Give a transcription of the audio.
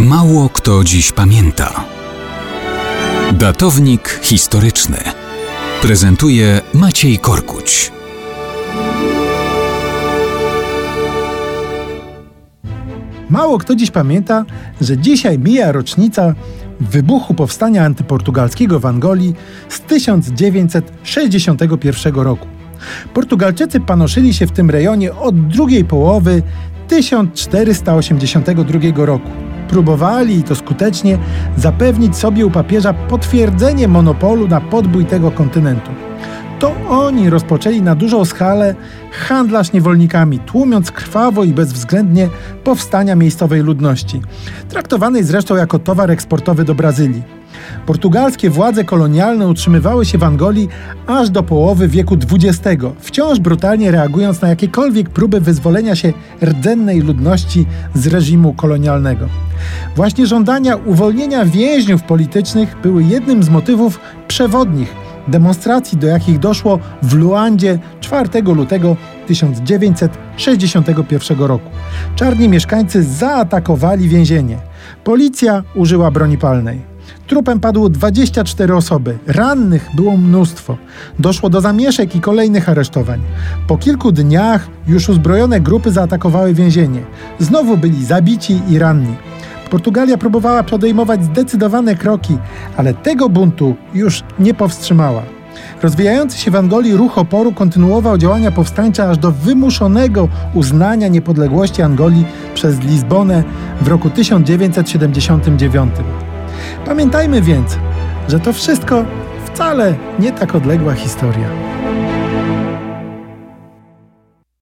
Mało kto dziś pamięta. Datownik historyczny prezentuje Maciej Korkuć. Mało kto dziś pamięta, że dzisiaj mija rocznica wybuchu powstania antyportugalskiego w Angolii z 1961 roku. Portugalczycy panoszyli się w tym rejonie od drugiej połowy 1482 roku. Próbowali, i to skutecznie, zapewnić sobie u papieża potwierdzenie monopolu na podbój tego kontynentu. To oni rozpoczęli na dużą skalę handlarz niewolnikami, tłumiąc krwawo i bezwzględnie powstania miejscowej ludności, traktowanej zresztą jako towar eksportowy do Brazylii. Portugalskie władze kolonialne utrzymywały się w Angolii aż do połowy wieku XX, wciąż brutalnie reagując na jakiekolwiek próby wyzwolenia się rdzennej ludności z reżimu kolonialnego. Właśnie żądania uwolnienia więźniów politycznych były jednym z motywów przewodnich demonstracji, do jakich doszło w Luandzie 4 lutego 1961 roku. Czarni mieszkańcy zaatakowali więzienie. Policja użyła broni palnej. Trupem padło 24 osoby, rannych było mnóstwo. Doszło do zamieszek i kolejnych aresztowań. Po kilku dniach już uzbrojone grupy zaatakowały więzienie. Znowu byli zabici i ranni. Portugalia próbowała podejmować zdecydowane kroki, ale tego buntu już nie powstrzymała. Rozwijający się w Angolii ruch oporu kontynuował działania powstańcze aż do wymuszonego uznania niepodległości Angolii przez Lizbonę w roku 1979. Pamiętajmy więc, że to wszystko wcale nie tak odległa historia.